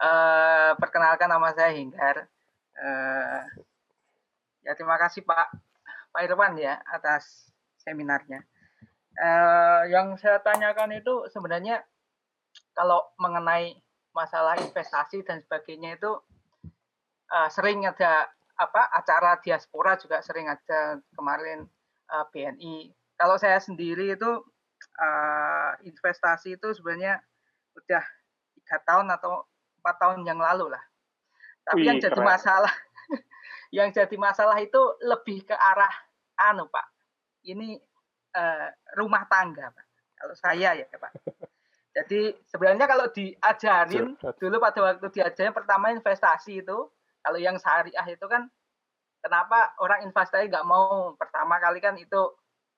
Uh, perkenalkan nama saya Hinggar. Uh, ya terima kasih Pak Pak Irwan ya atas seminarnya. Uh, yang saya tanyakan itu sebenarnya kalau mengenai masalah investasi dan sebagainya itu uh, sering ada apa acara diaspora juga sering ada kemarin uh, BNI. Kalau saya sendiri itu uh, investasi itu sebenarnya udah tiga tahun atau empat tahun yang lalu lah. Tapi Wih, yang jadi keren. masalah, yang jadi masalah itu lebih ke arah anu Pak. Ini uh, rumah tangga Pak. Kalau saya ya Pak. Jadi sebenarnya kalau diajarin dulu pada waktu diajarin pertama investasi itu, kalau yang syariah itu kan kenapa orang investasi nggak mau pertama kali kan itu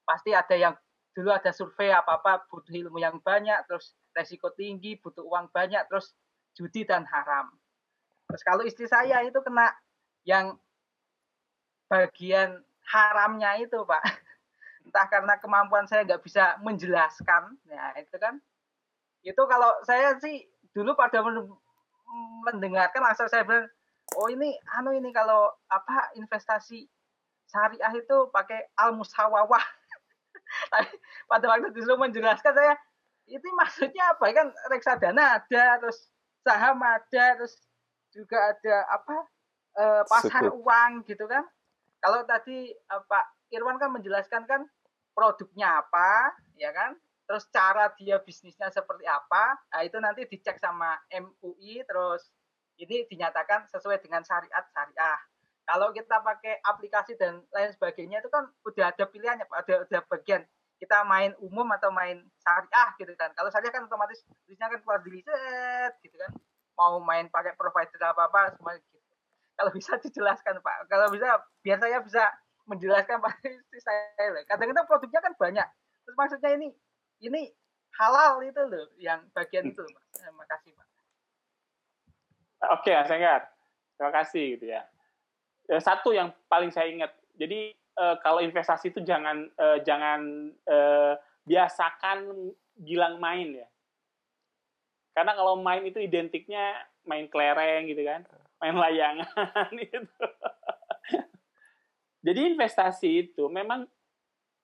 pasti ada yang dulu ada survei apa apa butuh ilmu yang banyak terus resiko tinggi butuh uang banyak terus judi dan haram. Terus kalau istri saya itu kena yang bagian haramnya itu Pak. Entah karena kemampuan saya nggak bisa menjelaskan, ya itu kan. Itu kalau saya sih dulu pada mendengarkan langsung saya bilang, oh ini anu ini kalau apa investasi syariah itu pakai al musawawah. Tapi pada waktu disuruh menjelaskan saya, itu maksudnya apa? Kan reksadana ada, terus saham ada terus juga ada apa uh, pasar Suku. uang gitu kan kalau tadi uh, Pak Irwan kan menjelaskan kan produknya apa ya kan terus cara dia bisnisnya seperti apa nah itu nanti dicek sama MUI terus ini dinyatakan sesuai dengan syariat syariah kalau kita pakai aplikasi dan lain sebagainya itu kan udah ada pilihannya ada ada bagian kita main umum atau main syariah gitu kan. Kalau syariah kan otomatis bisnisnya kan keluar di set gitu kan. Mau main pakai provider apa apa semua gitu. Kalau bisa dijelaskan Pak. Kalau bisa biar saya bisa menjelaskan Pak istri saya. Kadang-kadang produknya kan banyak. Terus maksudnya ini ini halal itu loh yang bagian itu Pak. Terima kasih Pak. Oke, Mas. Terima kasih gitu ya. Satu yang paling saya ingat. Jadi uh, kalau investasi itu jangan uh, jangan uh, biasakan gilang main ya. Karena kalau main itu identiknya main kelereng gitu kan, main layangan gitu. Jadi investasi itu memang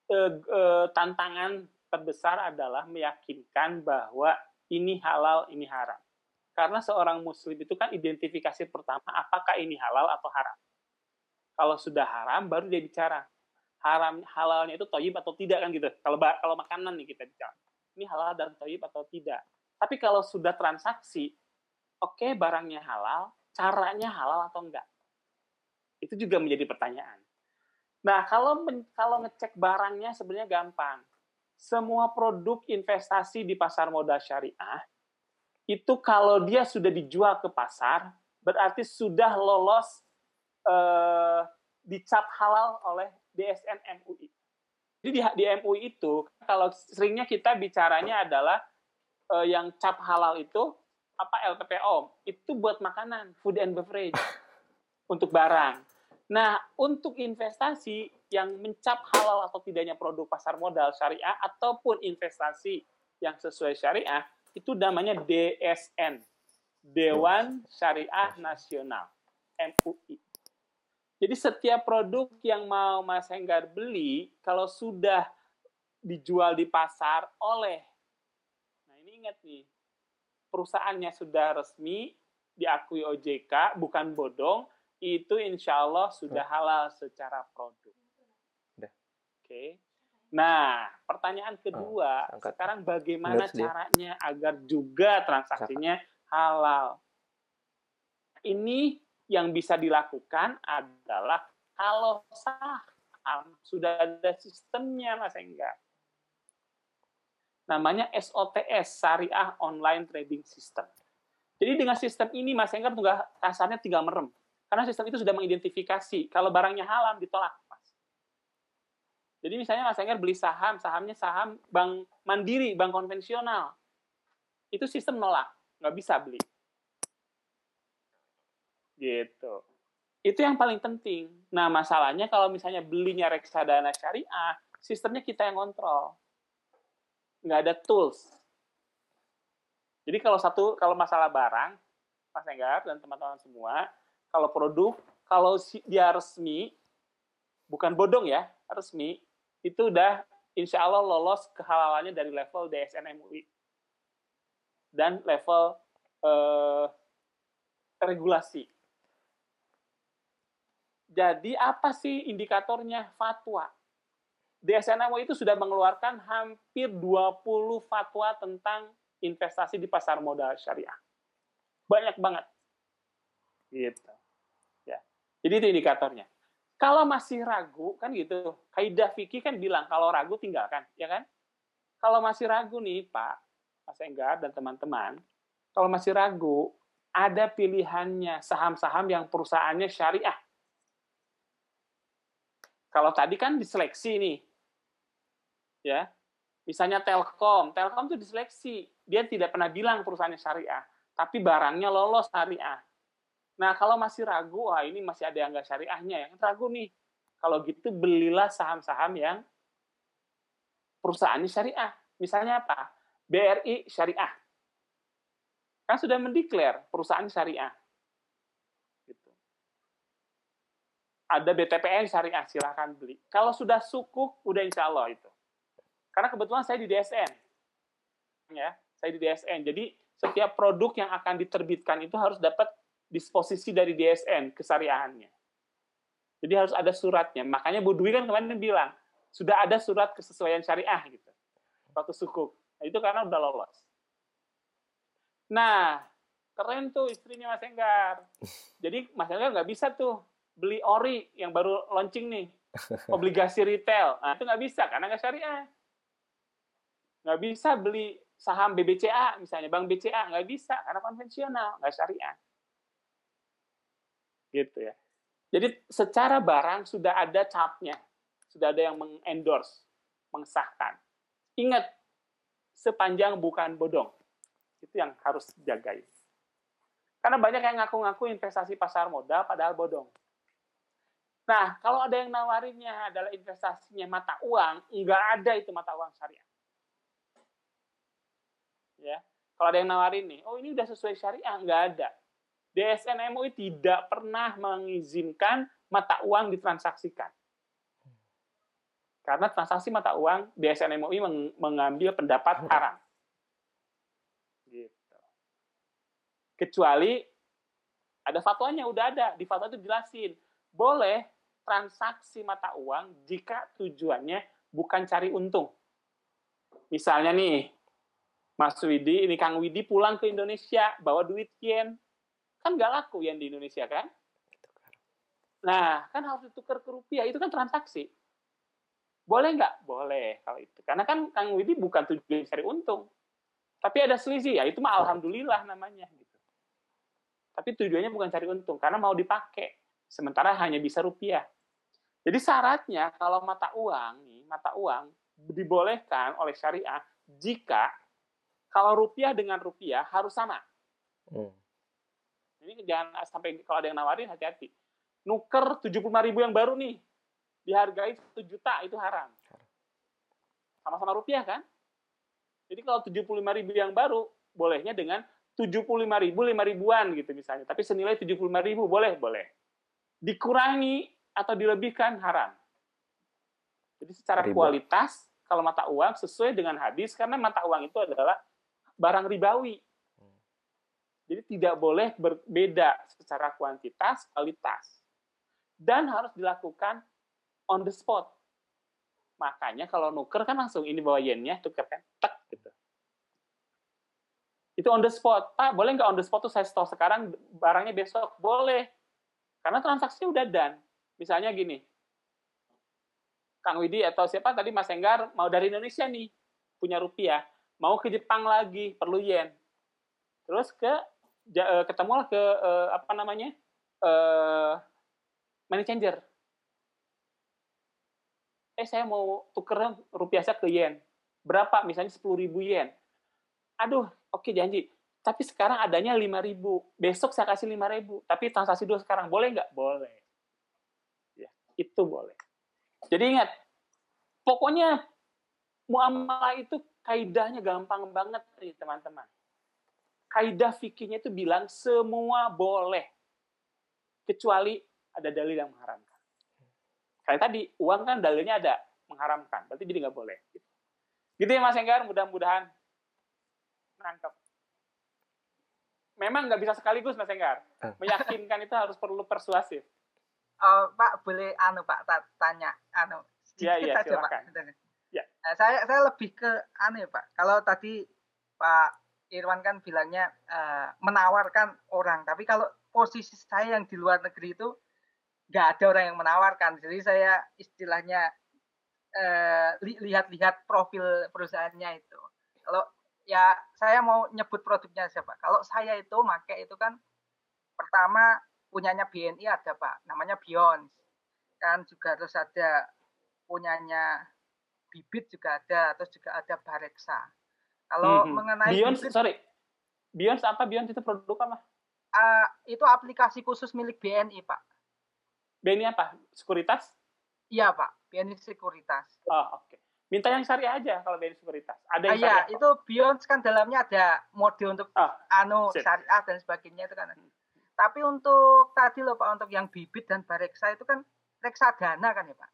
uh, uh, tantangan terbesar adalah meyakinkan bahwa ini halal, ini haram. Karena seorang muslim itu kan identifikasi pertama apakah ini halal atau haram. Kalau sudah haram, baru dia bicara. Haram halalnya itu toyib atau tidak kan gitu. Kalau kalau makanan nih kita bicara. Ini halal dan toyib atau tidak. Tapi kalau sudah transaksi, oke okay, barangnya halal, caranya halal atau enggak? Itu juga menjadi pertanyaan. Nah, kalau kalau ngecek barangnya sebenarnya gampang. Semua produk investasi di pasar modal syariah itu kalau dia sudah dijual ke pasar, berarti sudah lolos uh, dicap halal oleh DSN MUI. Jadi di, di MUI itu kalau seringnya kita bicaranya adalah uh, yang cap halal itu apa LPPO itu buat makanan, food and beverage untuk barang. Nah, untuk investasi yang mencap halal atau tidaknya produk pasar modal syariah ataupun investasi yang sesuai syariah itu namanya DSN, Dewan Syariah Nasional, MUI. Jadi setiap produk yang mau Mas Henggar beli, kalau sudah dijual di pasar oleh, nah ini ingat nih, perusahaannya sudah resmi, diakui OJK, bukan bodong, itu insya Allah sudah halal secara produk. Oke. Okay. Nah, pertanyaan kedua, oh, sekarang bagaimana caranya agar juga transaksinya halal? Ini yang bisa dilakukan adalah kalau saham sudah ada sistemnya Mas Enggar. Namanya SOTS, Syariah Online Trading System. Jadi dengan sistem ini Mas Enggar juga kasarnya tinggal merem. Karena sistem itu sudah mengidentifikasi kalau barangnya halal ditolak, Mas. Jadi misalnya Mas Enggar beli saham, sahamnya saham bank mandiri, bank konvensional. Itu sistem nolak, nggak bisa beli. Gitu. Itu yang paling penting. Nah, masalahnya kalau misalnya belinya reksadana syariah, sistemnya kita yang kontrol. Nggak ada tools. Jadi kalau satu kalau masalah barang, Mas Enggar dan teman-teman semua, kalau produk, kalau dia resmi, bukan bodong ya, resmi, itu udah insya Allah lolos kehalalannya dari level DSN MUI dan level eh, regulasi. Jadi apa sih indikatornya fatwa? DSN MUI itu sudah mengeluarkan hampir 20 fatwa tentang investasi di pasar modal syariah. Banyak banget. Gitu. Ya. Jadi itu indikatornya. Kalau masih ragu kan gitu, kaidah fikih kan bilang kalau ragu tinggalkan, ya kan? Kalau masih ragu nih Pak, Mas Enggar dan teman-teman, kalau masih ragu, ada pilihannya saham-saham yang perusahaannya syariah. Kalau tadi kan diseleksi nih, ya, misalnya Telkom, Telkom itu diseleksi, dia tidak pernah bilang perusahaannya syariah, tapi barangnya lolos syariah. Nah, kalau masih ragu, wah ini masih ada yang nggak syariahnya, yang ragu nih. Kalau gitu belilah saham-saham yang perusahaannya syariah. Misalnya apa? BRI syariah. Kan sudah mendeklar perusahaan syariah. Gitu. Ada BTPN syariah, silahkan beli. Kalau sudah sukuk, udah insya Allah itu. Karena kebetulan saya di DSN. Ya, saya di DSN. Jadi setiap produk yang akan diterbitkan itu harus dapat disposisi dari DSN kesariahannya. Jadi harus ada suratnya. Makanya Bu Dwi kan kemarin bilang, sudah ada surat kesesuaian syariah gitu. Waktu sukuk. Nah, itu karena udah lolos. Nah, keren tuh istrinya Mas Enggar. Jadi Mas Enggar nggak bisa tuh beli ori yang baru launching nih. Obligasi retail. Nah, itu nggak bisa karena nggak syariah. Nggak bisa beli saham BBCA misalnya, Bank BCA nggak bisa karena konvensional, nggak syariah. Gitu ya. Jadi secara barang sudah ada capnya, sudah ada yang mengendorse, mengesahkan. Ingat, sepanjang bukan bodong. Itu yang harus dijaga. Karena banyak yang ngaku-ngaku investasi pasar modal padahal bodong. Nah, kalau ada yang nawarinnya adalah investasinya mata uang, nggak ada itu mata uang syariah. Ya kalau ada yang nawarin nih oh ini udah sesuai syariah nggak ada. DSN MUI tidak pernah mengizinkan mata uang ditransaksikan. Karena transaksi mata uang DSN MUI mengambil pendapat haram gitu. Kecuali ada fatwanya udah ada. Di fatwa itu jelasin boleh transaksi mata uang jika tujuannya bukan cari untung misalnya nih Mas Widi, ini Kang Widi pulang ke Indonesia, bawa duit yen. Kan nggak laku yen di Indonesia, kan? Nah, kan harus ditukar ke rupiah. Itu kan transaksi. Boleh nggak? Boleh kalau itu. Karena kan Kang Widi bukan tujuan cari untung. Tapi ada selisih, ya itu mah alhamdulillah namanya. gitu. Tapi tujuannya bukan cari untung, karena mau dipakai. Sementara hanya bisa rupiah. Jadi syaratnya kalau mata uang nih, mata uang dibolehkan oleh syariah jika kalau rupiah dengan rupiah harus sama. Hmm. Ini jangan sampai kalau ada yang nawarin hati-hati. Nuker 75 ribu yang baru nih, dihargai 1 juta itu haram. Sama-sama rupiah kan? Jadi kalau 75 ribu yang baru, bolehnya dengan 75 ribu, 5 ribuan gitu misalnya. Tapi senilai 75 ribu, boleh, boleh. Dikurangi atau dilebihkan, haram. Jadi secara Ribu. kualitas, kalau mata uang sesuai dengan hadis, karena mata uang itu adalah barang ribawi. Jadi tidak boleh berbeda secara kuantitas, kualitas. Dan harus dilakukan on the spot. Makanya kalau nuker kan langsung ini bawa yennya, tuker kan, tek gitu. Itu on the spot. Pak, boleh nggak on the spot tuh saya store sekarang, barangnya besok? Boleh. Karena transaksinya udah done. Misalnya gini, Kang Widi atau siapa tadi Mas Enggar mau dari Indonesia nih, punya rupiah. Mau ke Jepang lagi perlu yen. Terus ke eh, ketemu lah ke uh, apa namanya? Uh, money changer. Eh saya mau tuker rupiah saya ke yen. Berapa? Misalnya sepuluh ribu yen. Aduh oke janji. Tapi sekarang adanya lima ribu. Besok saya kasih lima ribu. Tapi transaksi dulu sekarang. Boleh nggak? Boleh itu boleh jadi ingat pokoknya muamalah itu kaidahnya gampang banget nih teman-teman. kaidah fikihnya itu bilang semua boleh kecuali ada dalil yang mengharamkan. Kayak tadi uang kan dalilnya ada mengharamkan, berarti jadi nggak boleh. Gitu ya Mas Enggar, mudah-mudahan nangkep. Memang nggak bisa sekaligus Mas Enggar. Eh. Meyakinkan itu harus perlu persuasif. Oh, Pak boleh anu Pak ta- tanya anu Iya, sedikit iya, saja silakan. Pak. Ya. Eh, saya saya lebih ke anu ya Pak. Kalau tadi Pak Irwan kan bilangnya eh, menawarkan orang, tapi kalau posisi saya yang di luar negeri itu nggak ada orang yang menawarkan. Jadi saya istilahnya li- lihat-lihat profil perusahaannya itu. Kalau ya saya mau nyebut produknya siapa? Kalau saya itu make itu kan pertama punyanya BNI ada Pak, namanya Beyond. Kan juga terus ada punyanya Bibit juga ada, terus juga ada Bareksa. Kalau Mhm. mengenai Beyond, Bibit, sorry. Beyond apa? Beyond itu produk apa? eh, itu aplikasi khusus milik BNI Pak. BNI apa? Sekuritas? Iya Pak, BNI Sekuritas. Oh, oke. Minta yang syariah aja kalau BNI Sekuritas. Ada Ah, yang Iya, syariah. itu Beyond kan dalamnya ada mode untuk Ah, anu sip. syariah dan sebagainya itu kan. Tapi untuk tadi loh Pak, untuk yang bibit dan bareksa itu kan reksadana kan ya Pak.